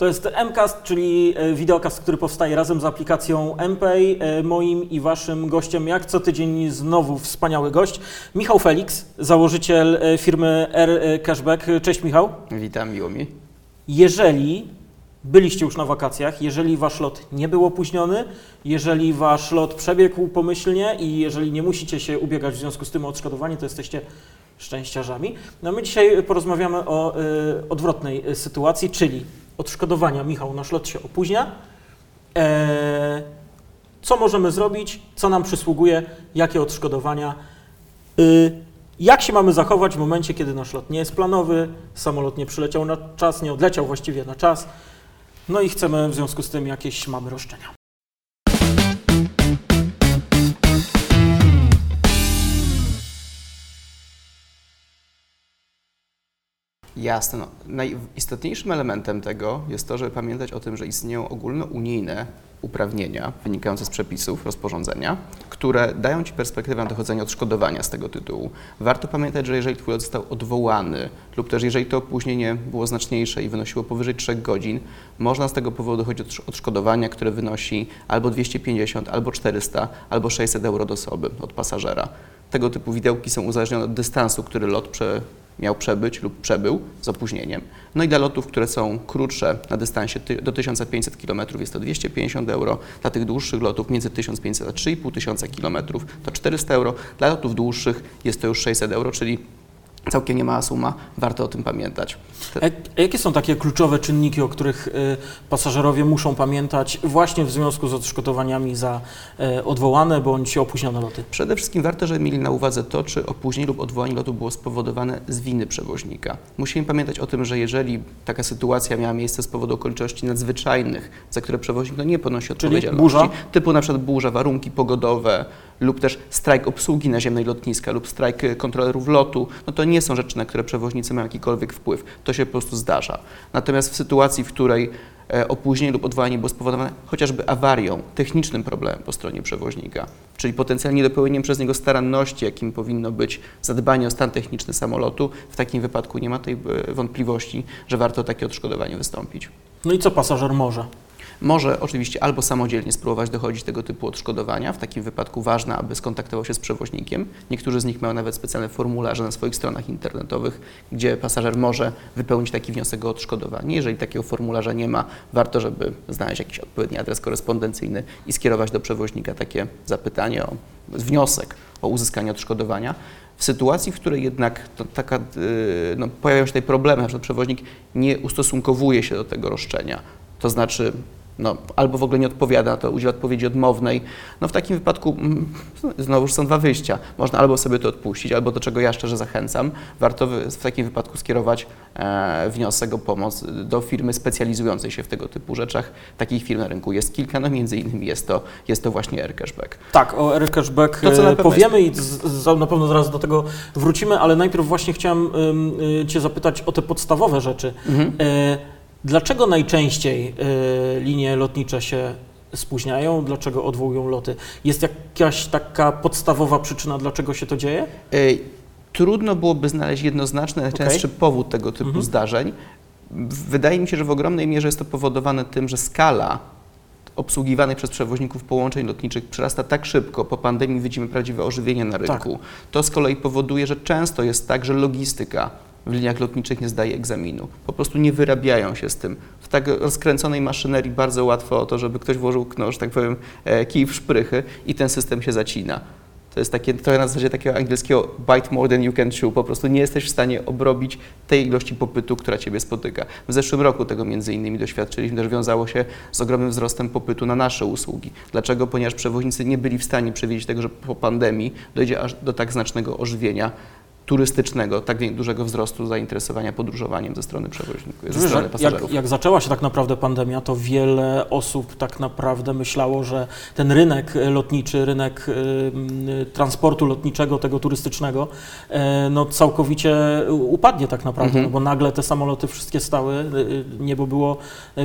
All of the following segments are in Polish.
To jest MCAST, czyli e, wideokast, który powstaje razem z aplikacją MPay. E, Moim i waszym gościem, jak co tydzień, znowu wspaniały gość, Michał Felix, założyciel e, firmy R Cashback. Cześć Michał. Witam, miło mi. Jeżeli byliście już na wakacjach, jeżeli wasz lot nie był opóźniony, jeżeli wasz lot przebiegł pomyślnie i jeżeli nie musicie się ubiegać w związku z tym o odszkodowanie, to jesteście szczęściarzami. No my dzisiaj porozmawiamy o y, odwrotnej sytuacji, czyli odszkodowania. Michał, nasz lot się opóźnia. E, co możemy zrobić? Co nam przysługuje? Jakie odszkodowania? Y, jak się mamy zachować w momencie, kiedy nasz lot nie jest planowy, samolot nie przyleciał na czas, nie odleciał właściwie na czas, no i chcemy w związku z tym jakieś mamy roszczenia. Jasne. No. Najistotniejszym elementem tego jest to, żeby pamiętać o tym, że istnieją ogólnounijne uprawnienia wynikające z przepisów rozporządzenia, które dają Ci perspektywę dochodzenia odszkodowania z tego tytułu. Warto pamiętać, że jeżeli Twój lot został odwołany lub też jeżeli to opóźnienie było znaczniejsze i wynosiło powyżej 3 godzin, można z tego powodu dochodzić odszkodowania, które wynosi albo 250, albo 400, albo 600 euro do osoby od pasażera. Tego typu widełki są uzależnione od dystansu, który lot prze, miał przebyć lub przebył z opóźnieniem. No i dla lotów, które są krótsze na dystansie do 1500 km jest to 250 euro, dla tych dłuższych lotów między 1500 a 3500 km to 400 euro, dla lotów dłuższych jest to już 600 euro, czyli całkiem niemała suma, warto o tym pamiętać. A jakie są takie kluczowe czynniki, o których y, pasażerowie muszą pamiętać właśnie w związku z odszkodowaniami za odwołane bądź opóźnione loty? Przede wszystkim warto, żeby mieli na uwadze to, czy opóźnienie lub odwołanie lotu było spowodowane z winy przewoźnika. Musimy pamiętać o tym, że jeżeli taka sytuacja miała miejsce z powodu okoliczności nadzwyczajnych, za które przewoźnik no, nie ponosi odpowiedzialności, burza? typu na przykład burza, warunki pogodowe lub też strajk obsługi naziemnej lotniska lub strajk kontrolerów lotu, no to nie są rzeczy, na które przewoźnicy mają jakikolwiek wpływ. To się po prostu zdarza. Natomiast w sytuacji, w której e, opóźnienie lub odwołanie było spowodowane chociażby awarią, technicznym problemem po stronie przewoźnika, czyli potencjalnie dopełnieniem przez niego staranności, jakim powinno być zadbanie o stan techniczny samolotu, w takim wypadku nie ma tej e, wątpliwości, że warto takie odszkodowanie wystąpić. No i co pasażer może? Może oczywiście albo samodzielnie spróbować dochodzić tego typu odszkodowania. W takim wypadku ważne, aby skontaktował się z przewoźnikiem. Niektórzy z nich mają nawet specjalne formularze na swoich stronach internetowych, gdzie pasażer może wypełnić taki wniosek o odszkodowanie. Jeżeli takiego formularza nie ma, warto, żeby znaleźć jakiś odpowiedni adres korespondencyjny i skierować do przewoźnika takie zapytanie o wniosek o uzyskanie odszkodowania. W sytuacji, w której jednak taka, y, no, pojawiają się tutaj problemy, na przykład przewoźnik nie ustosunkowuje się do tego roszczenia, to znaczy no, albo w ogóle nie odpowiada, to udziela odpowiedzi odmownej. No w takim wypadku mm, znowu są dwa wyjścia. Można albo sobie to odpuścić, albo do czego ja szczerze zachęcam, warto w takim wypadku skierować e, wniosek o pomoc do firmy specjalizującej się w tego typu rzeczach. Takich firm na rynku jest kilka, no między innymi jest to, jest to właśnie Air Cashback. Tak, o Air Cashback e, powiemy jest... i z, z, na pewno zaraz do tego wrócimy, ale najpierw właśnie chciałem y, y, Cię zapytać o te podstawowe rzeczy. Mhm. E, Dlaczego najczęściej y, linie lotnicze się spóźniają? Dlaczego odwołują loty? Jest jakaś taka podstawowa przyczyna, dlaczego się to dzieje? Trudno byłoby znaleźć jednoznaczny, najczęstszy okay. powód tego typu mhm. zdarzeń. Wydaje mi się, że w ogromnej mierze jest to powodowane tym, że skala obsługiwanych przez przewoźników połączeń lotniczych przyrasta tak szybko, po pandemii widzimy prawdziwe ożywienie na rynku. Tak. To z kolei powoduje, że często jest tak, że logistyka w liniach lotniczych nie zdaje egzaminu. Po prostu nie wyrabiają się z tym. W tak rozkręconej maszynerii bardzo łatwo o to, żeby ktoś włożył, no, że tak powiem, e, kij w szprychy i ten system się zacina. To jest takie, trochę na zasadzie takiego angielskiego bite more than you can chew. Po prostu nie jesteś w stanie obrobić tej ilości popytu, która Ciebie spotyka. W zeszłym roku tego między innymi doświadczyliśmy, też wiązało się z ogromnym wzrostem popytu na nasze usługi. Dlaczego? Ponieważ przewoźnicy nie byli w stanie przewidzieć tego, że po pandemii dojdzie aż do tak znacznego ożywienia turystycznego, tak dużego wzrostu zainteresowania podróżowaniem ze strony przewoźników, ze strony pasażerów. Jak, jak, zaczęła się tak naprawdę pandemia, to wiele osób tak naprawdę myślało, że ten rynek lotniczy, rynek y, transportu lotniczego, tego turystycznego, y, no całkowicie upadnie tak naprawdę, mhm. no bo nagle te samoloty wszystkie stały, y, niebo było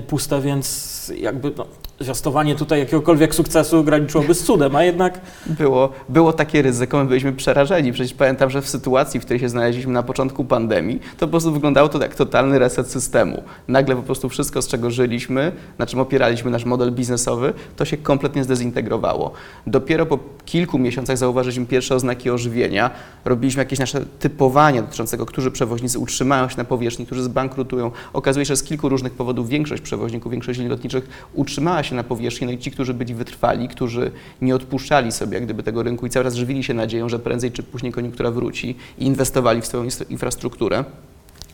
puste, więc jakby no, zwiastowanie tutaj jakiegokolwiek sukcesu graniczyłoby z cudem, a jednak Było, było takie ryzyko, my byliśmy przerażeni. Przecież pamiętam, że w sytuacji, w której się znaleźliśmy na początku pandemii, to po prostu wyglądało to jak totalny reset systemu. Nagle po prostu wszystko, z czego żyliśmy, na czym opieraliśmy nasz model biznesowy, to się kompletnie zdezintegrowało. Dopiero po kilku miesiącach zauważyliśmy pierwsze oznaki ożywienia, robiliśmy jakieś nasze typowanie dotyczącego, którzy przewoźnicy utrzymają się na powierzchni, którzy zbankrutują. Okazuje się, że z kilku różnych powodów większość przewoźników, większość linii lotniczych utrzymała się na powierzchni, no i ci, którzy byli wytrwali, którzy nie odpuszczali sobie jak gdyby tego rynku i cały czas żywili się nadzieją, że prędzej czy później koniunktura wróci i inwestowali w swoją infrastrukturę.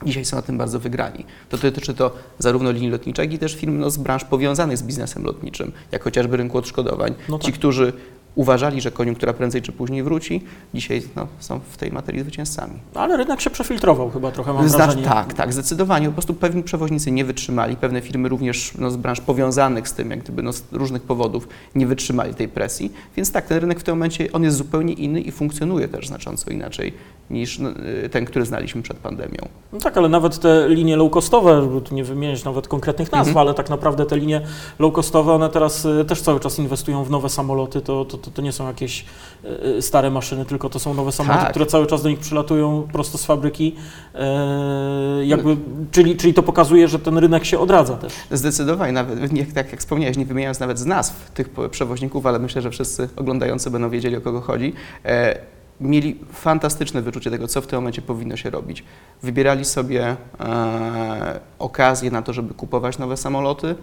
Dzisiaj są na tym bardzo wygrani. To dotyczy to zarówno linii lotniczych, jak i też firm no, z branż powiązanych z biznesem lotniczym, jak chociażby rynku odszkodowań. No Ci, tak. którzy uważali, że koniunktura prędzej czy później wróci, dzisiaj no, są w tej materii zwycięzcami. ale rynek się przefiltrował chyba trochę, mam Znaczy, wrażenie. tak, tak, zdecydowanie. Po prostu pewni przewoźnicy nie wytrzymali, pewne firmy również no, z branż powiązanych z tym, jak gdyby no, z różnych powodów nie wytrzymali tej presji. Więc tak, ten rynek w tym momencie on jest zupełnie inny i funkcjonuje też znacząco inaczej niż no, y, ten, który znaliśmy przed pandemią. No tak, ale nawet te linie low-costowe, nie wymieniać nawet konkretnych nazw, Mhm. ale tak naprawdę te linie low-costowe, one teraz y, też cały czas inwestują w nowe samoloty, to, to, to, to nie są jakieś y, y, stare maszyny, tylko to są nowe samoloty, Tak. które cały czas do nich przylatują prosto z fabryki, e, jakby, czyli, czyli to pokazuje, że ten rynek się odradza też. Zdecydowanie, nawet nie, tak jak wspomniałeś, nie wymieniając nawet z nazw tych przewoźników, ale myślę, że wszyscy oglądający będą wiedzieli, o kogo chodzi. E, mieli fantastyczne wyczucie tego, co w tym momencie powinno się robić. Wybierali sobie e, okazję na to, żeby kupować nowe samoloty,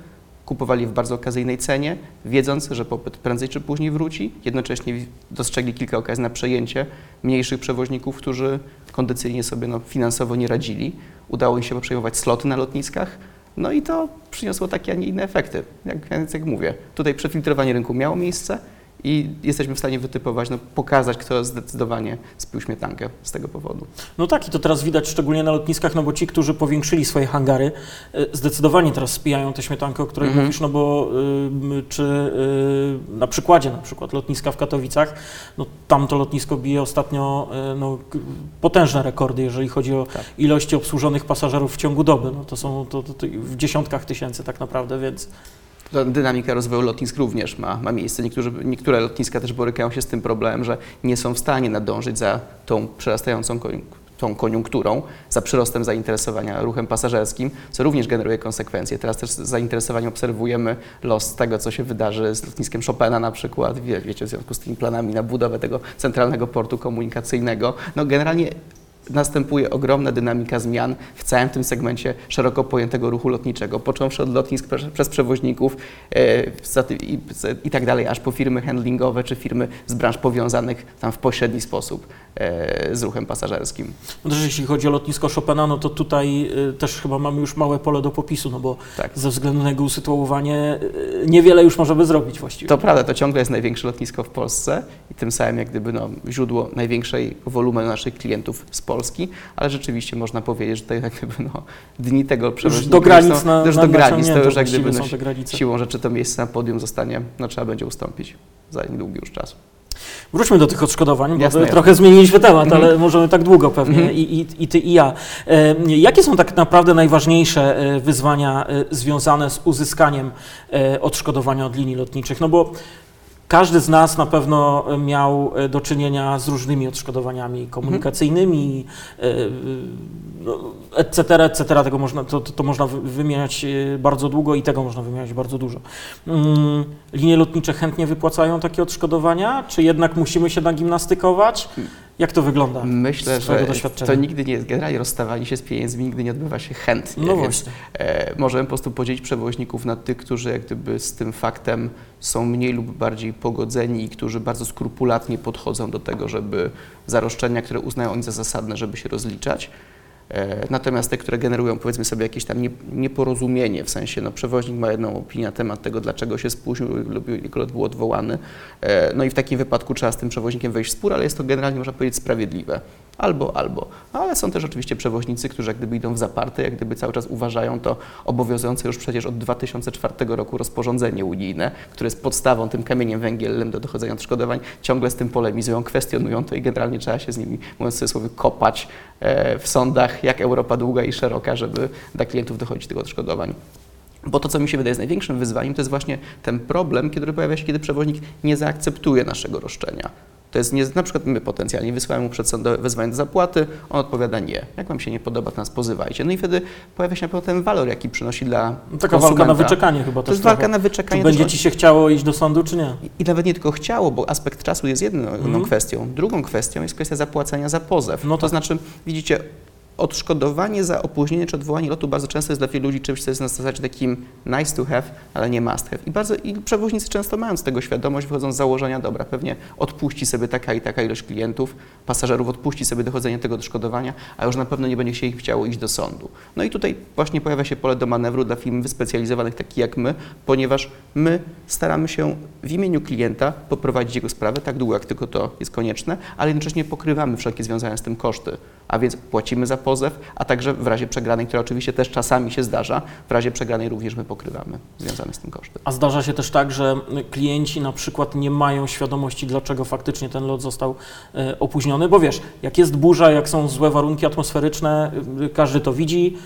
kupowali w bardzo okazyjnej cenie, wiedząc, że popyt prędzej czy później wróci. Jednocześnie dostrzegli kilka okazji na przejęcie mniejszych przewoźników, którzy kondycyjnie sobie no, finansowo nie radzili. Udało im się przejmować sloty na lotniskach, no i to przyniosło takie, a nie inne efekty. Jak, jak mówię, tutaj przefiltrowanie rynku miało miejsce i jesteśmy w stanie wytypować, no, pokazać, kto zdecydowanie spił śmietankę z tego powodu. No tak, i to teraz widać szczególnie na lotniskach, no bo ci, którzy powiększyli swoje hangary, y, zdecydowanie teraz spijają tę śmietankę, o której Mhm. mówisz, no bo y, czy y, na przykładzie na przykład lotniska w Katowicach, no tam to lotnisko bije ostatnio y, no, potężne rekordy, jeżeli chodzi o Tak. ilości obsłużonych pasażerów w ciągu doby, no to są to, to, to w dziesiątkach tysięcy tak naprawdę, więc Dynamika rozwoju lotnisk również ma, ma miejsce. Niektórzy, niektóre lotniska też borykają się z tym problemem, że nie są w stanie nadążyć za tą przerastającą tą koniunkturą, za przyrostem zainteresowania ruchem pasażerskim, co również generuje konsekwencje. Teraz też z zainteresowaniem obserwujemy los tego, co się wydarzy z lotniskiem Chopina na przykład, wie, wiecie, w związku z tymi planami na budowę tego centralnego portu komunikacyjnego. No generalnie następuje ogromna dynamika zmian w całym tym segmencie szeroko pojętego ruchu lotniczego, począwszy od lotnisk przez, przewoźników e, i, tak dalej, aż po firmy handlingowe czy firmy z branż powiązanych tam w pośredni sposób e, z ruchem pasażerskim. no też jeśli chodzi o lotnisko Chopina, no to tutaj y, też chyba mamy już małe pole do popisu, no bo Tak. ze względu na jego usytuowanie niewiele już możemy zrobić właściwie. To prawda, to ciągle jest największe lotnisko w Polsce i tym samym jak gdyby no, źródło największej wolumenu naszych klientów z Polski, ale rzeczywiście można powiedzieć, że to jak gdyby no, dni tego przewoźnika do granic są, na, już na, do granic, to już jak gdyby no, siłą rzeczy to miejsce na podium zostanie, no trzeba będzie ustąpić za niedługi już czas. Wróćmy do tych odszkodowań, bo Jasne, trochę zmieniliśmy temat, Mhm. ale możemy tak długo pewnie Mhm. I, i, i ty i ja. E, jakie są tak naprawdę najważniejsze e, wyzwania e, związane z uzyskaniem e, odszkodowania od linii lotniczych? No bo każdy z nas na pewno miał e, do czynienia z różnymi odszkodowaniami komunikacyjnymi, e, no, etc., etc. Tego można, to, to, można wy- wymieniać e, bardzo długo i tego można wymieniać bardzo dużo. Mm, Linie lotnicze chętnie wypłacają takie odszkodowania, czy jednak musimy się nagimnastykować? Jak to wygląda? Myślę, że to nigdy nie, generalnie rozstawanie się z pieniędzmi nigdy nie odbywa się chętnie, No więc e, możemy po prostu podzielić przewoźników na tych, którzy jak gdyby z tym faktem są mniej lub bardziej pogodzeni i którzy bardzo skrupulatnie podchodzą do tego, żeby za roszczenia, które uznają oni za zasadne, żeby się rozliczać. E, Natomiast te, które generują powiedzmy sobie jakieś tam nie- nieporozumienie, w sensie no, przewoźnik ma jedną opinię na temat tego, dlaczego się spóźnił lub jego lot był odwołany, E, no i w takim wypadku trzeba z tym przewoźnikiem wejść w spór, ale jest to generalnie, można powiedzieć, sprawiedliwe. Albo, albo. No, ale są też oczywiście przewoźnicy, którzy jak gdyby idą w zaparte, jak gdyby cały czas uważają to obowiązujące już przecież od 2004 roku rozporządzenie unijne, które jest podstawą, tym kamieniem węgielnym do dochodzenia odszkodowań, ciągle z tym polemizują, kwestionują to i generalnie trzeba się z nimi, mówiąc w cudzysłowie, kopać e, w sądach, jak Europa długa i szeroka, żeby dla klientów dochodzić tych odszkodowań. Bo to, co mi się wydaje jest największym wyzwaniem, to jest właśnie ten problem, który pojawia się, kiedy przewoźnik nie zaakceptuje naszego roszczenia. To jest nie, na przykład my potencjalnie wysyłamy mu przedsądowe wezwanie do zapłaty, on odpowiada nie. Jak wam się nie podoba, to nas pozywajcie. No i wtedy pojawia się na pewno ten walor, jaki przynosi dla Taka walka na wyczekanie chyba To też jest walka trochę. na wyczekanie. Czy będzie ci się chciało iść do sądu, czy nie? i nawet nie tylko chciało, bo aspekt czasu jest jedną Mhm. kwestią. Drugą kwestią jest kwestia zapłacenia za pozew. No to tak. znaczy, widzicie, odszkodowanie za opóźnienie czy odwołanie lotu bardzo często jest dla wielu ludzi czymś, co jest na zasadzie takim nice to have, ale nie must have. I, bardzo, I przewoźnicy często mają z tego świadomość, wychodzą z założenia, dobra, pewnie odpuści sobie taka i taka ilość klientów, pasażerów odpuści sobie dochodzenie tego odszkodowania, a już na pewno nie będzie się ich chciało iść do sądu. No i tutaj właśnie pojawia się pole do manewru dla firm wyspecjalizowanych takich jak my, ponieważ my staramy się w imieniu klienta poprowadzić jego sprawę tak długo, jak tylko to jest konieczne, ale jednocześnie pokrywamy wszelkie związane z tym koszty. A więc płacimy za pozew, a także w razie przegranej, która oczywiście też czasami się zdarza, w razie przegranej również my pokrywamy związane z tym koszty. A zdarza się też tak, że klienci na przykład nie mają świadomości, dlaczego faktycznie ten lot został e, opóźniony, bo wiesz, jak jest burza, jak są złe warunki atmosferyczne, y, każdy to widzi,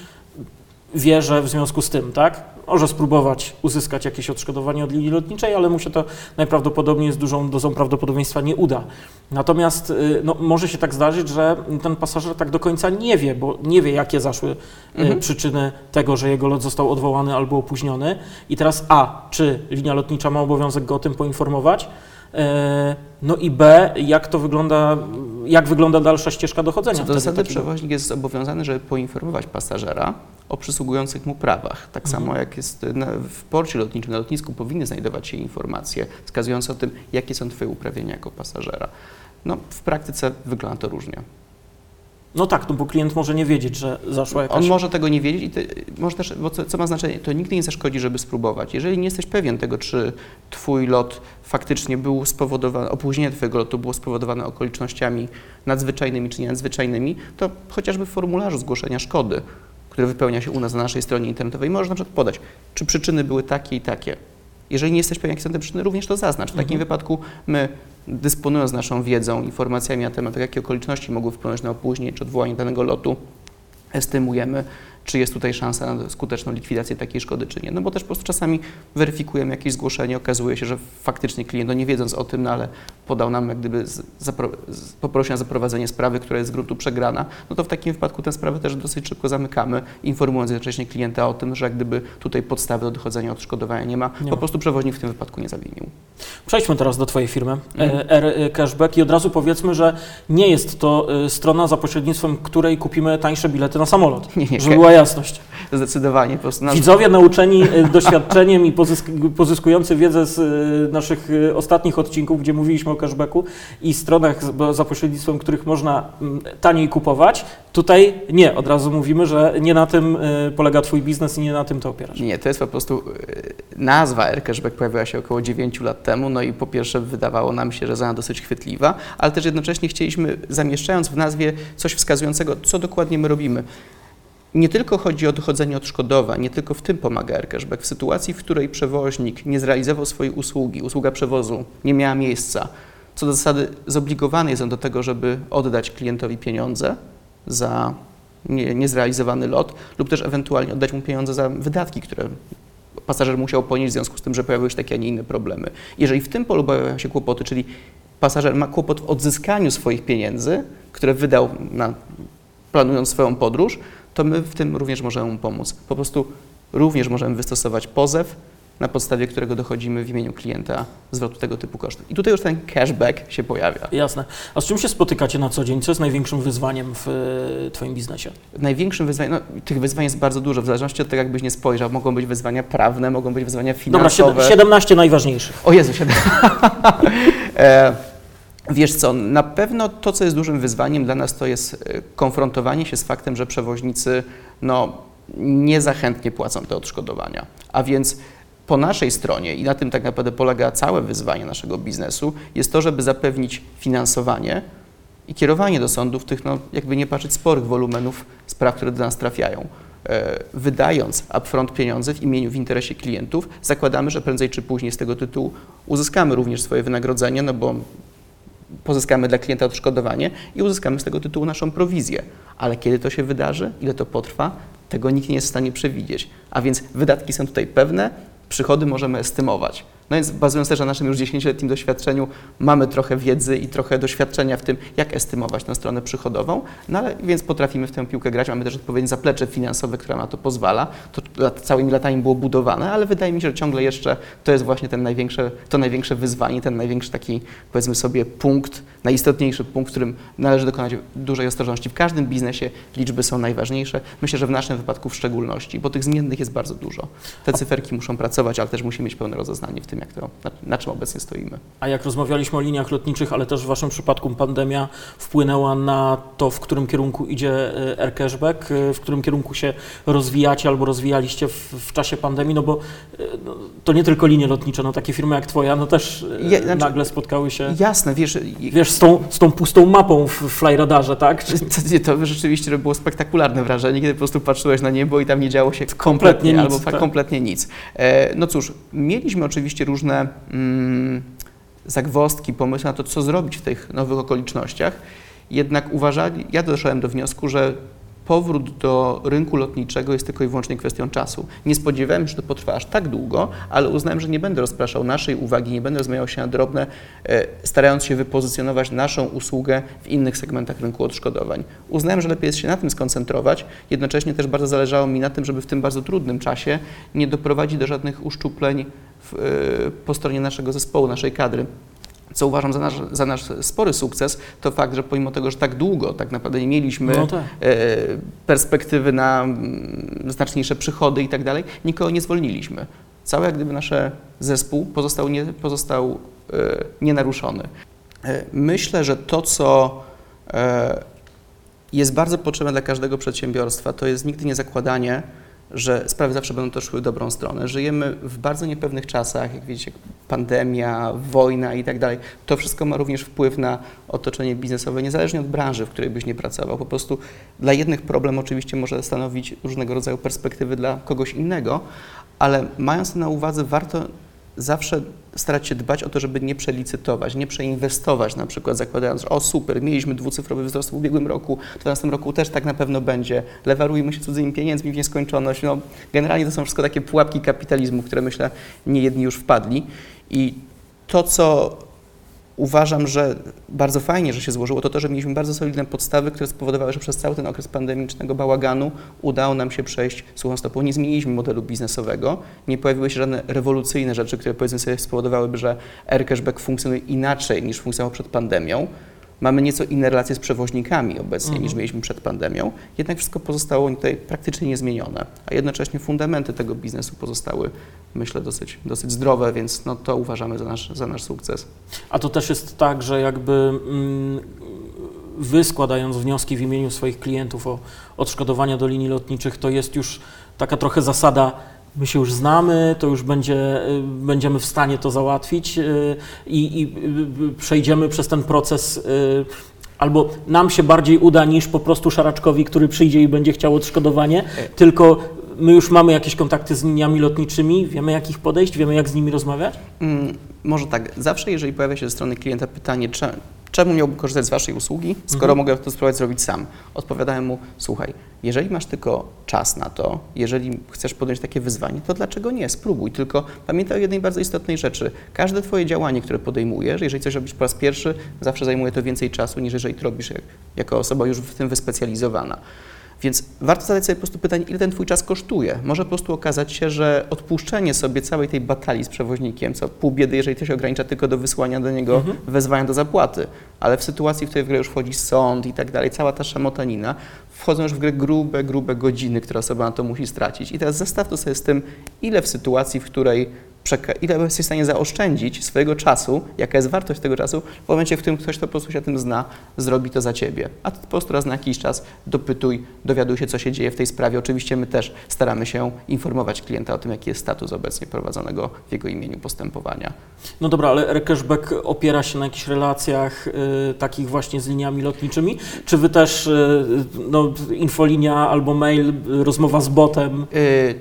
wie, że w związku z tym, tak, może spróbować uzyskać jakieś odszkodowanie od linii lotniczej, ale mu się to najprawdopodobniej z dużą dozą prawdopodobieństwa nie uda. Natomiast y, no, może się tak zdarzyć, że ten pasażer tak do końca nie wie, bo nie wie, jakie zaszły y, Mhm. przyczyny tego, że jego lot został odwołany albo opóźniony. I teraz A, czy linia lotnicza ma obowiązek go o tym poinformować? E, No i B, jak to wygląda, jak wygląda dalsza ścieżka dochodzenia? Co do zasady przewoźnik jest zobowiązany, żeby poinformować pasażera o przysługujących mu prawach. Tak Mhm. samo jak jest na, w porcie lotniczym, na lotnisku powinny znajdować się informacje wskazujące o tym, jakie są Twoje uprawnienia jako pasażera. No, w praktyce wygląda to różnie. No tak, no bo klient może nie wiedzieć, że zaszła jakaś... On może tego nie wiedzieć i ty, może też, bo co, co ma znaczenie, to nigdy nie zaszkodzi, żeby spróbować. Jeżeli nie jesteś pewien tego, czy Twój lot faktycznie był spowodowany, opóźnienie Twojego lotu było spowodowane okolicznościami nadzwyczajnymi czy nienadzwyczajnymi, to chociażby w formularzu zgłoszenia szkody, który wypełnia się u nas na naszej stronie internetowej, możesz na przykład podać, czy przyczyny były takie i takie. Jeżeli nie jesteś pewien, jakie są te przyczyny, również to zaznacz. W takim Mhm. wypadku my, dysponując naszą wiedzą, informacjami na temat, jakie okoliczności mogły wpłynąć na opóźnienie czy odwołanie danego lotu, estymujemy, czy jest tutaj szansa na skuteczną likwidację takiej szkody, czy nie. No bo też po prostu czasami weryfikujemy jakieś zgłoszenie, okazuje się, że faktycznie klient, no nie wiedząc o tym, no ale podał nam jak gdyby, poprosił o zaprowadzenie sprawy, która jest z gruntu przegrana, no to w takim wypadku tę sprawę też dosyć szybko zamykamy, informując jednocześnie klienta o tym, że jak gdyby tutaj podstawy do dochodzenia odszkodowania nie ma, Nie po prostu przewoźnik w tym wypadku nie zawinił. Przejdźmy teraz do Twojej firmy, Mhm. e, R Cashback i od razu powiedzmy, że nie jest to e, strona, za pośrednictwem której kupimy tańsze bilety na samolot, Nie, nie, żeby była jasność. zdecydowanie po prostu Widzowie nauczeni e, doświadczeniem i pozysk- pozyskujący wiedzę z e, naszych e, ostatnich odcinków, gdzie mówiliśmy o cashbacku i stronach, za pośrednictwem których można mm, taniej kupować, tutaj nie, od razu mówimy, że nie na tym polega Twój biznes i nie na tym to opierasz. Nie, to jest po prostu nazwa Aircashback pojawiła się około 9 lat temu, no i po pierwsze wydawało nam się, że za dosyć chwytliwa, ale też jednocześnie chcieliśmy, zamieszczając w nazwie coś wskazującego, co dokładnie my robimy. Nie tylko chodzi o dochodzenie odszkodowań, nie tylko w tym pomaga Aircashback. W sytuacji, w której przewoźnik nie zrealizował swojej usługi, usługa przewozu nie miała miejsca, co do zasady zobligowany jest on do tego, żeby oddać klientowi pieniądze za nie- niezrealizowany lot lub też ewentualnie oddać mu pieniądze za wydatki, które pasażer musiał ponieść w związku z tym, że pojawiły się takie, a nie inne problemy. Jeżeli w tym polu pojawiają się kłopoty, czyli pasażer ma kłopot w odzyskaniu swoich pieniędzy, które wydał na, planując swoją podróż, to my w tym również możemy mu pomóc. Po prostu również możemy wystosować pozew, na podstawie którego dochodzimy w imieniu klienta zwrotu tego typu kosztów. I tutaj już ten cashback się pojawia. Jasne. A z czym się spotykacie na co dzień? Co jest największym wyzwaniem w e, Twoim biznesie? Największym wyzwaniem, no, tych wyzwań jest bardzo dużo, w zależności od tego, jakbyś nie spojrzał. Mogą być wyzwania prawne, mogą być wyzwania finansowe. Dobra, 17 najważniejszych. O Jezu, 17. E, wiesz co, na pewno to, co jest dużym wyzwaniem dla nas, to jest e, konfrontowanie się z faktem, że przewoźnicy no, niezachętnie płacą te odszkodowania. A więc po naszej stronie, i na tym tak naprawdę polega całe wyzwanie naszego biznesu, jest to, żeby zapewnić finansowanie i kierowanie do sądów tych, no, jakby nie patrzeć, sporych wolumenów spraw, które do nas trafiają. E, Wydając upfront pieniądze w imieniu, w interesie klientów, zakładamy, że prędzej czy później z tego tytułu uzyskamy również swoje wynagrodzenie, no bo pozyskamy dla klienta odszkodowanie i uzyskamy z tego tytułu naszą prowizję. Ale kiedy to się wydarzy, ile to potrwa, Tego nikt nie jest w stanie przewidzieć. A więc wydatki są tutaj pewne, przychody możemy estymować. No więc bazując też na naszym już 10-letnim doświadczeniu, mamy trochę wiedzy i trochę doświadczenia w tym, jak estymować tę stronę przychodową, no ale więc potrafimy w tę piłkę grać, mamy też odpowiednie zaplecze finansowe, które na to pozwala. To lat, całymi latami było budowane, ale wydaje mi się, że ciągle jeszcze to jest właśnie ten największe, to największe wyzwanie, ten największy taki, powiedzmy sobie, punkt, najistotniejszy punkt, w którym należy dokonać dużej ostrożności. W każdym biznesie liczby są najważniejsze. Myślę, że w naszym wypadku w szczególności, bo tych zmiennych jest bardzo dużo. Te cyferki muszą pracować, ale też musimy mieć pełne rozeznanie w tym, na, na czym obecnie stoimy. A jak rozmawialiśmy o liniach lotniczych, ale też w Waszym przypadku pandemia wpłynęła na to, w którym kierunku idzie e, Air Cashback, e, w którym kierunku się rozwijacie albo rozwijaliście w, w czasie pandemii, no bo e, no, to nie tylko linie lotnicze, no takie firmy jak Twoja, no też Ja- znaczy- nagle spotkały się, Jasne, wiesz, wiesz, z tą, z tą pustą mapą w Flyradarze, tak? To, to rzeczywiście było spektakularne wrażenie, kiedy po prostu patrzyłeś na niebo i tam nie działo się kompletnie, Kompletnie nic, albo tak. kompletnie nic. E, no cóż, mieliśmy oczywiście różne mm, zagwozdki, pomysły na to, co zrobić w tych nowych okolicznościach. Jednak uważali, ja doszedłem do wniosku, że powrót do rynku lotniczego jest tylko i wyłącznie kwestią czasu. Nie spodziewałem się, że to potrwa aż tak długo, ale uznałem, że nie będę rozpraszał naszej uwagi, nie będę rozmawiał się na drobne, e, starając się wypozycjonować naszą usługę w innych segmentach rynku odszkodowań. Uznałem, że lepiej jest się na tym skoncentrować, jednocześnie też bardzo zależało mi na tym, żeby w tym bardzo trudnym czasie nie doprowadzić do żadnych uszczupleń w, e, po stronie naszego zespołu, naszej kadry co uważam za nasz, za nasz spory sukces, to fakt, że pomimo tego, że tak długo tak naprawdę nie mieliśmy No tak. e, perspektywy na mm, znaczniejsze przychody i tak dalej, nikogo nie zwolniliśmy. Cały jak gdyby nasz zespół pozostał, nie, pozostał e, nienaruszony. E, myślę, że to, co jest bardzo potrzebne dla każdego przedsiębiorstwa, to jest nigdy nie zakładanie, że sprawy zawsze będą to szły w dobrą stronę. Żyjemy w bardzo niepewnych czasach, jak wiecie, pandemia, wojna i tak dalej. To wszystko ma również wpływ na otoczenie biznesowe, niezależnie od branży, w której byś nie pracował. Po prostu dla jednych problem oczywiście może stanowić różnego rodzaju perspektywy dla kogoś innego, ale mając to na uwadze, warto zawsze starać się dbać o to, żeby nie przelicytować, nie przeinwestować na przykład zakładając, że o super, mieliśmy dwucyfrowy wzrost w ubiegłym roku, w następnym roku też tak na pewno będzie, lewarujmy się cudzymi pieniędzmi w nieskończoność. No, generalnie to są wszystko takie pułapki kapitalizmu, które myślę nie jedni już wpadli i to, co uważam, że bardzo fajnie, że się złożyło, to to, że mieliśmy bardzo solidne podstawy, które spowodowały, że przez cały ten okres pandemicznego bałaganu udało nam się przejść suchą stopą. Nie zmieniliśmy modelu biznesowego, nie pojawiły się żadne rewolucyjne rzeczy, które powiedzmy sobie spowodowałyby, że Air Cashback funkcjonuje inaczej niż funkcjonował przed pandemią. Mamy nieco inne relacje z przewoźnikami obecnie Mhm. niż mieliśmy przed pandemią, jednak wszystko pozostało tutaj praktycznie niezmienione, a jednocześnie fundamenty tego biznesu pozostały, myślę, dosyć, dosyć zdrowe, więc no, to uważamy za nasz, za nasz sukces. A to też jest tak, że jakby mm, wy składając wnioski w imieniu swoich klientów o odszkodowania do linii lotniczych, to jest już taka trochę zasada, my się już znamy, to już będzie, y, będziemy w stanie to załatwić y, i, i y, przejdziemy przez ten proces. Albo nam się bardziej uda niż po prostu szaraczkowi, który przyjdzie i będzie chciał odszkodowanie, tylko my już mamy jakieś kontakty z liniami lotniczymi, wiemy jak ich podejść, wiemy jak z nimi rozmawiać? Mm, może tak, zawsze jeżeli pojawia się ze strony klienta pytanie, cze- czemu miałbym korzystać z Waszej usługi, skoro Mhm. mogę to spróbować zrobić sam, odpowiadałem mu, słuchaj, jeżeli masz tylko czas na to, jeżeli chcesz podjąć takie wyzwanie, to dlaczego nie? Spróbuj, tylko pamiętaj o jednej bardzo istotnej rzeczy. Każde Twoje działanie, które podejmujesz, jeżeli coś robisz po raz pierwszy, zawsze zajmuje to więcej czasu, niż jeżeli to robisz jak, jako osoba już w tym wyspecjalizowana. Więc warto zadać sobie po prostu pytanie, ile ten Twój czas kosztuje. Może po prostu okazać się, że odpuszczenie sobie całej tej batalii z przewoźnikiem, co pół biedy, jeżeli to się ogranicza tylko do wysłania do niego Mhm. wezwania do zapłaty, ale w sytuacji, w której w grę już wchodzi sąd i tak dalej, cała ta szamotanina, wchodzą już w grę grube, grube godziny, które osoba na to musi stracić. I teraz zestaw to sobie z tym, ile w sytuacji, w której ile jesteś w stanie zaoszczędzić swojego czasu, jaka jest wartość tego czasu, w momencie, w którym ktoś, kto po prostu się tym zna, zrobi to za ciebie. A ty po prostu raz na jakiś czas dopytuj, dowiaduj się, co się dzieje w tej sprawie. Oczywiście my też staramy się informować klienta o tym, jaki jest status obecnie prowadzonego w jego imieniu postępowania. No dobra, ale Cashback opiera się na jakichś relacjach y, takich właśnie z liniami lotniczymi? Czy wy też, y, no, infolinia albo mail, y, rozmowa z botem? Y,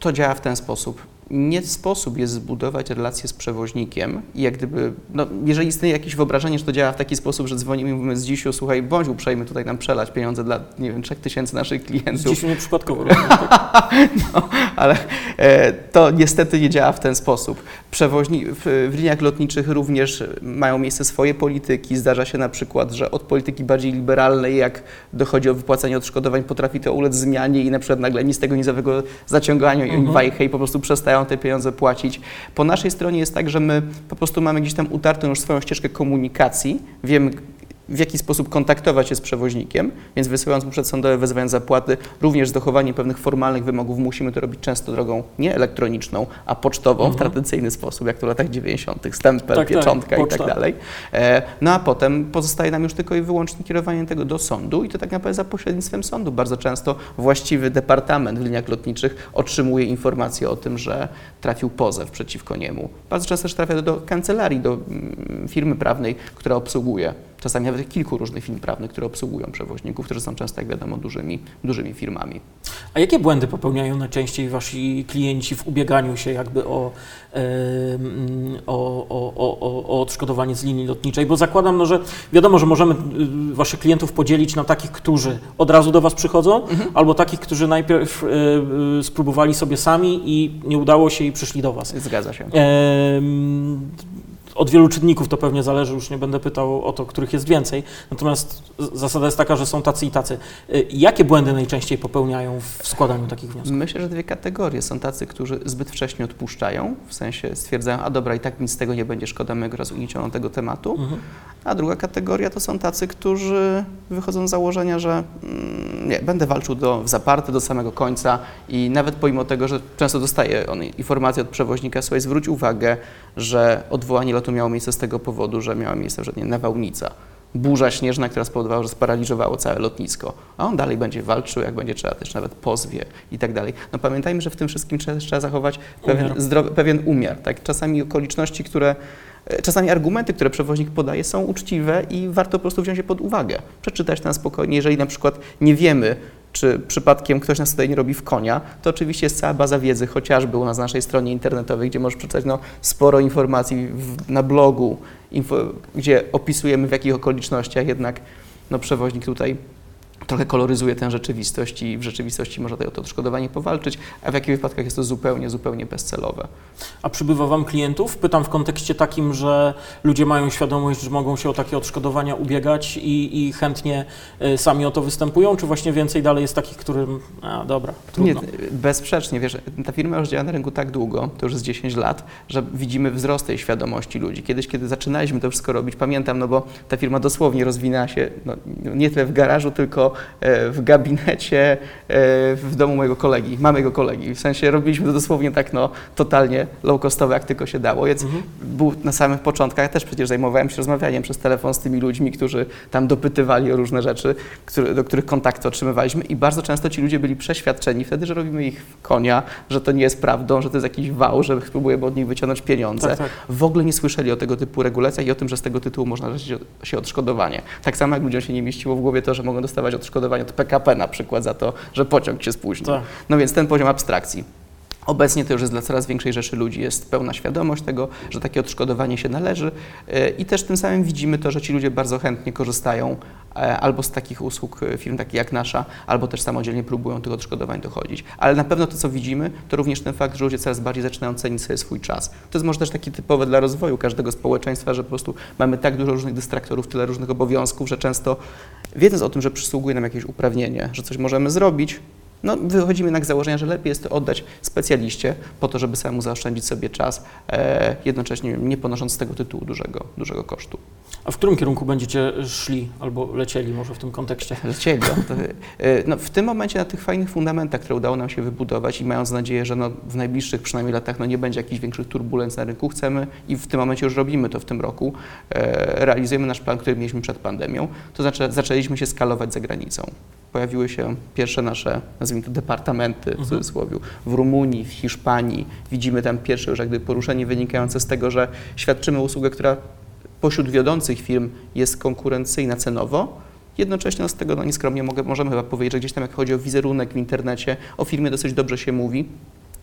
To działa w ten sposób. Nie sposób jest zbudować relację z przewoźnikiem i jak gdyby, no, jeżeli istnieje jakieś wyobrażenie, że to działa w taki sposób, że dzwonimy i mówimy z dzisiu, słuchaj, bądź uprzejmy tutaj nam przelać pieniądze dla, nie wiem, 3000 naszych klientów. Dzisiu nieprzypadkowo. no, ale e, to niestety nie działa w ten sposób. Przewoźni w, w liniach lotniczych również mają miejsce swoje polityki. Zdarza się na przykład, że od polityki bardziej liberalnej, jak dochodzi o wypłacanie odszkodowań, potrafi to ulec zmianie i na przykład nagle nic tego nizowego zaciągania Mhm. wajchę i po prostu przestają te pieniądze płacić. Po naszej stronie jest tak, że my po prostu mamy gdzieś tam utartą już swoją ścieżkę komunikacji, wiemy w jaki sposób kontaktować się z przewoźnikiem, więc wysyłając mu przedsądowe wezwania zapłaty, również z dochowaniem pewnych formalnych wymogów, musimy to robić często drogą nie elektroniczną, a pocztową w Mhm. tradycyjny sposób, jak to w latach 90., stempel, Tak, tak, pieczątka i poczta. tak dalej. E, No a potem pozostaje nam już tylko i wyłącznie kierowanie tego do sądu i to tak naprawdę za pośrednictwem sądu. Bardzo często właściwy departament w liniach lotniczych otrzymuje informację o tym, że trafił pozew przeciwko niemu. Bardzo często też trafia do kancelarii, do mm, firmy prawnej, która obsługuje czasami nawet kilku różnych firm prawnych, które obsługują przewoźników, którzy są często, jak wiadomo, dużymi, dużymi firmami. A jakie błędy popełniają najczęściej wasi klienci w ubieganiu się jakby o, o, o, o, o, odszkodowanie z linii lotniczej? Bo zakładam, no, że wiadomo, że możemy y, waszych klientów podzielić na takich, którzy od razu do was przychodzą, albo takich, którzy najpierw y, y, spróbowali sobie sami i nie udało się i przyszli do was. Zgadza się. Em, Od wielu czynników to pewnie zależy, już nie będę pytał o to, których jest więcej. Natomiast zasada jest taka, że są tacy i tacy. Y, Jakie błędy najczęściej popełniają w składaniu takich wniosków? Myślę, że dwie kategorie. Są tacy, którzy zbyt wcześnie odpuszczają, w sensie stwierdzają, a dobra, i tak nic z tego nie będzie, szkoda mojego razu unikniono tego tematu. Mhm. A druga kategoria to są tacy, którzy wychodzą z założenia, że mm, nie, będę walczył do, w zaparte do samego końca i nawet pomimo tego, że często dostaję on informację od przewoźnika, słuchaj, zwróć uwagę, że odwołanie lotu miało miejsce z tego powodu, że miała miejsce że nie, nawałnica. Burza śnieżna, która spowodowała, że sparaliżowało całe lotnisko. A on dalej będzie walczył, jak będzie trzeba, też nawet pozwie i tak dalej. No pamiętajmy, że w tym wszystkim trzeba, trzeba zachować pewien, Umiar. zdrowy, pewien umiar. Tak? Czasami okoliczności, które E, Czasami argumenty, które przewoźnik podaje, są uczciwe i warto po prostu wziąć je pod uwagę. Przeczytać to na spokojnie. Jeżeli na przykład nie wiemy, czy przypadkiem ktoś nas tutaj nie robi w konia, to oczywiście jest cała baza wiedzy, chociażby u nas na naszej stronie internetowej, gdzie możesz przeczytać no, sporo informacji w, na blogu, info, gdzie opisujemy w jakich okolicznościach jednak no, przewoźnik tutaj trochę koloryzuje tę rzeczywistość i w rzeczywistości może tutaj o to odszkodowanie powalczyć, a w jakich wypadkach jest to zupełnie, zupełnie bezcelowe. A przybywa Wam klientów? Pytam w kontekście takim, że ludzie mają świadomość, że mogą się o takie odszkodowania ubiegać i, i chętnie y, sami o to występują, czy właśnie więcej dalej jest takich, którym, a dobra, Nie, trudno. bezsprzecznie, wiesz, ta firma już działa na rynku tak długo, to już jest 10 lat, że widzimy wzrost tej świadomości ludzi. Kiedyś, kiedy zaczynaliśmy to wszystko robić, pamiętam, no bo ta firma dosłownie rozwinęła się no, nie tyle w garażu, tylko w gabinecie e, w domu mojego kolegi, mojego kolegi. W sensie robiliśmy to dosłownie tak, no, totalnie low-costowe, jak tylko się dało. Więc Mhm. był na samych początkach, też przecież zajmowałem się rozmawianiem przez telefon z tymi ludźmi, którzy tam dopytywali o różne rzeczy, które, do których kontakty otrzymywaliśmy i bardzo często ci ludzie byli przeświadczeni wtedy, że robimy ich w konia, że to nie jest prawdą, że to jest jakiś wał, że próbujemy od nich wyciągnąć pieniądze. Tak, tak. W ogóle nie słyszeli o tego typu regulacjach i o tym, że z tego tytułu można żyć się odszkodowanie. Tak samo jak ludziom się nie mieściło w głowie to, że mogą dostawać odszkodowanie od PKP na przykład za to, że pociąg się spóźnił. Tak. No więc ten poziom abstrakcji. Obecnie to już jest dla coraz większej rzeszy ludzi, jest pełna świadomość tego, że takie odszkodowanie się należy e, i też tym samym widzimy to, że ci ludzie bardzo chętnie korzystają e, albo z takich usług e, firm takich jak nasza, albo też samodzielnie próbują tych odszkodowań dochodzić. Ale na pewno to, co widzimy, to również ten fakt, że ludzie coraz bardziej zaczynają cenić sobie swój czas. To jest może też taki typowe dla rozwoju każdego społeczeństwa, że po prostu mamy tak dużo różnych dystraktorów, tyle różnych obowiązków, że często wiedząc o tym, że przysługuje nam jakieś uprawnienie, że coś możemy zrobić, no, wychodzimy jednak z założenia, że lepiej jest to oddać specjaliście po to, żeby samemu zaoszczędzić sobie czas, e, jednocześnie nie ponosząc z tego tytułu dużego, dużego kosztu. A w którym kierunku będziecie szli albo lecieli może w tym kontekście? Lecieli. To, e, no, w tym momencie na tych fajnych fundamentach, które udało nam się wybudować i mając nadzieję, że no, w najbliższych przynajmniej latach no, nie będzie jakichś większych turbulencji na rynku, chcemy i w tym momencie już robimy to w tym roku, e, realizujemy nasz plan, który mieliśmy przed pandemią, to znaczy zaczęliśmy się skalować za granicą. Pojawiły się pierwsze nasze, nazwijmy to, departamenty w Mhm. cudzysłowie, w Rumunii, w Hiszpanii. Widzimy tam pierwsze już jakby poruszenie wynikające z tego, że świadczymy usługę, która pośród wiodących firm jest konkurencyjna cenowo. Jednocześnie no, z tego no, nieskromnie mogę, możemy chyba powiedzieć, że gdzieś tam jak chodzi o wizerunek w internecie, o firmie dosyć dobrze się mówi.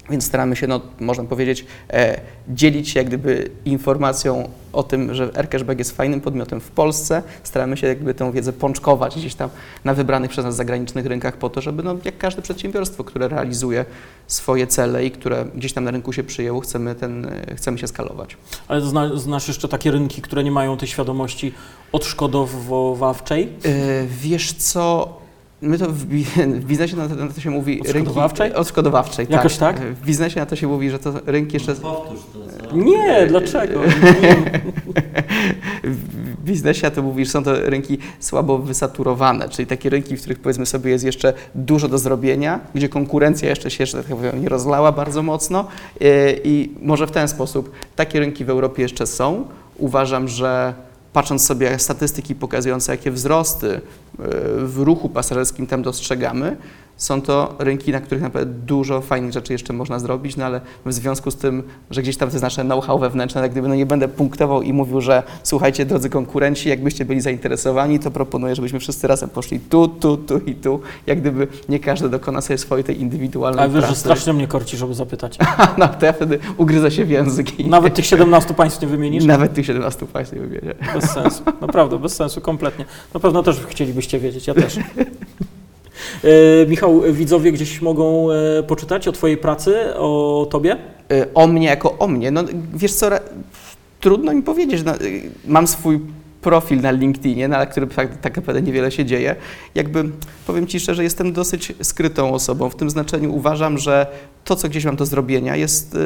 Więc staramy się, no, można powiedzieć, e, dzielić się jak gdyby informacją o tym, że Aircashback jest fajnym podmiotem w Polsce. Staramy się jak gdyby tę wiedzę pączkować gdzieś tam na wybranych przez nas zagranicznych rynkach po to, żeby no, jak każde przedsiębiorstwo, które realizuje swoje cele i które gdzieś tam na rynku się przyjęło, chcemy, ten, e, chcemy się skalować. Ale zna, znasz jeszcze takie rynki, które nie mają tej świadomości odszkodowawczej? E, wiesz co, My to w, bi- w biznesie na to, na to się mówi Odszkodowawczej? Rynki, odszkodowawczej, Jakoś tak? W biznesie na to się mówi, że to rynki jeszcze... Powtórz to, co? Nie, dlaczego? W biznesie to mówisz, są to rynki słabo wysaturowane, czyli takie rynki, w których powiedzmy sobie jest jeszcze dużo do zrobienia, gdzie konkurencja jeszcze się, że tak powiem, nie rozlała bardzo mocno Yy, i może w ten sposób takie rynki w Europie jeszcze są. Uważam, że patrząc sobie statystyki pokazujące, jakie wzrosty yy, w ruchu pasażerskim tam dostrzegamy, są to rynki, na których naprawdę dużo fajnych rzeczy jeszcze można zrobić, no ale w związku z tym, że gdzieś tam to jest nasze know-how wewnętrzne, jak gdyby no nie będę punktował i mówił, że słuchajcie, drodzy konkurenci, jakbyście byli zainteresowani, to proponuję, żebyśmy wszyscy razem poszli tu, tu, tu i tu, jak gdyby nie każdy dokona sobie swojej tej indywidualnej Ale wiesz, że strasznie mnie korci, żeby zapytać. no to ja wtedy ugryzę się w język i Nawet tych 17 państw nie wymienisz? nawet tych 17 państw nie wymienię. Bez sensu. Naprawdę, bez sensu, kompletnie. Na pewno też chcielibyście wiedzieć, ja też. E, Michał, widzowie gdzieś mogą e, poczytać o Twojej pracy, o Tobie? Y, o mnie jako o mnie. No wiesz co, trudno mi powiedzieć. No, mam swój profil na LinkedInie, na którym tak, tak naprawdę niewiele się dzieje. Jakby powiem Ci szczerze, jestem dosyć skrytą osobą. W tym znaczeniu uważam, że to, co gdzieś mam do zrobienia, jest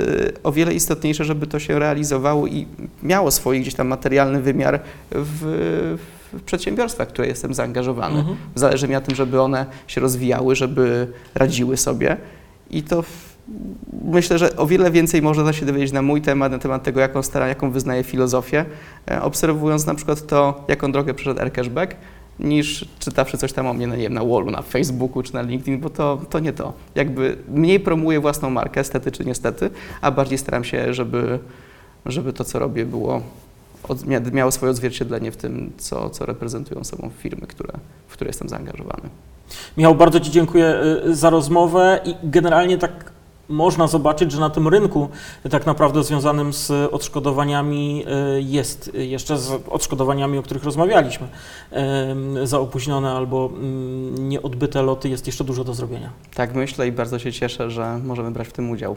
o wiele istotniejsze, żeby to się realizowało i miało swój gdzieś tam materialny wymiar w, w przedsiębiorstwach, w które jestem zaangażowany. Mhm. Zależy mi na tym, żeby one się rozwijały, żeby radziły sobie. I to w, myślę, że o wiele więcej można się dowiedzieć na mój temat, na temat tego, jaką staram, jaką wyznaję filozofię, e, obserwując na przykład to, jaką drogę przeszedł Aircashback, niż czytawszy coś tam o mnie, no nie wiem, na wallu, na Facebooku czy na LinkedIn, bo to, to nie to. Jakby mniej promuję własną markę, stety czy niestety, a bardziej staram się, żeby, żeby to, co robię, było od, miało swoje odzwierciedlenie w tym, co, co reprezentują sobą firmy, które, w które jestem zaangażowany. Michał, bardzo Ci dziękuję y, za rozmowę i generalnie tak można zobaczyć, że na tym rynku tak naprawdę związanym z odszkodowaniami y, jest y, jeszcze z odszkodowaniami, o których rozmawialiśmy, za opóźnione albo nieodbyte loty jest jeszcze dużo do zrobienia. Tak myślę i bardzo się cieszę, że możemy brać w tym udział.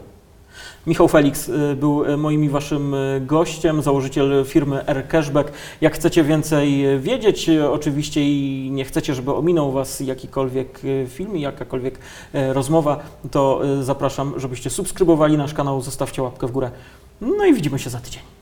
Michał Felix y, był y, moim i Waszym y, gościem, założyciel firmy Air Cashback. Jak chcecie więcej wiedzieć, oczywiście i nie chcecie, żeby ominął Was jakikolwiek film i jakakolwiek rozmowa, to zapraszam, żebyście subskrybowali nasz kanał, zostawcie łapkę w górę. No i widzimy się za tydzień.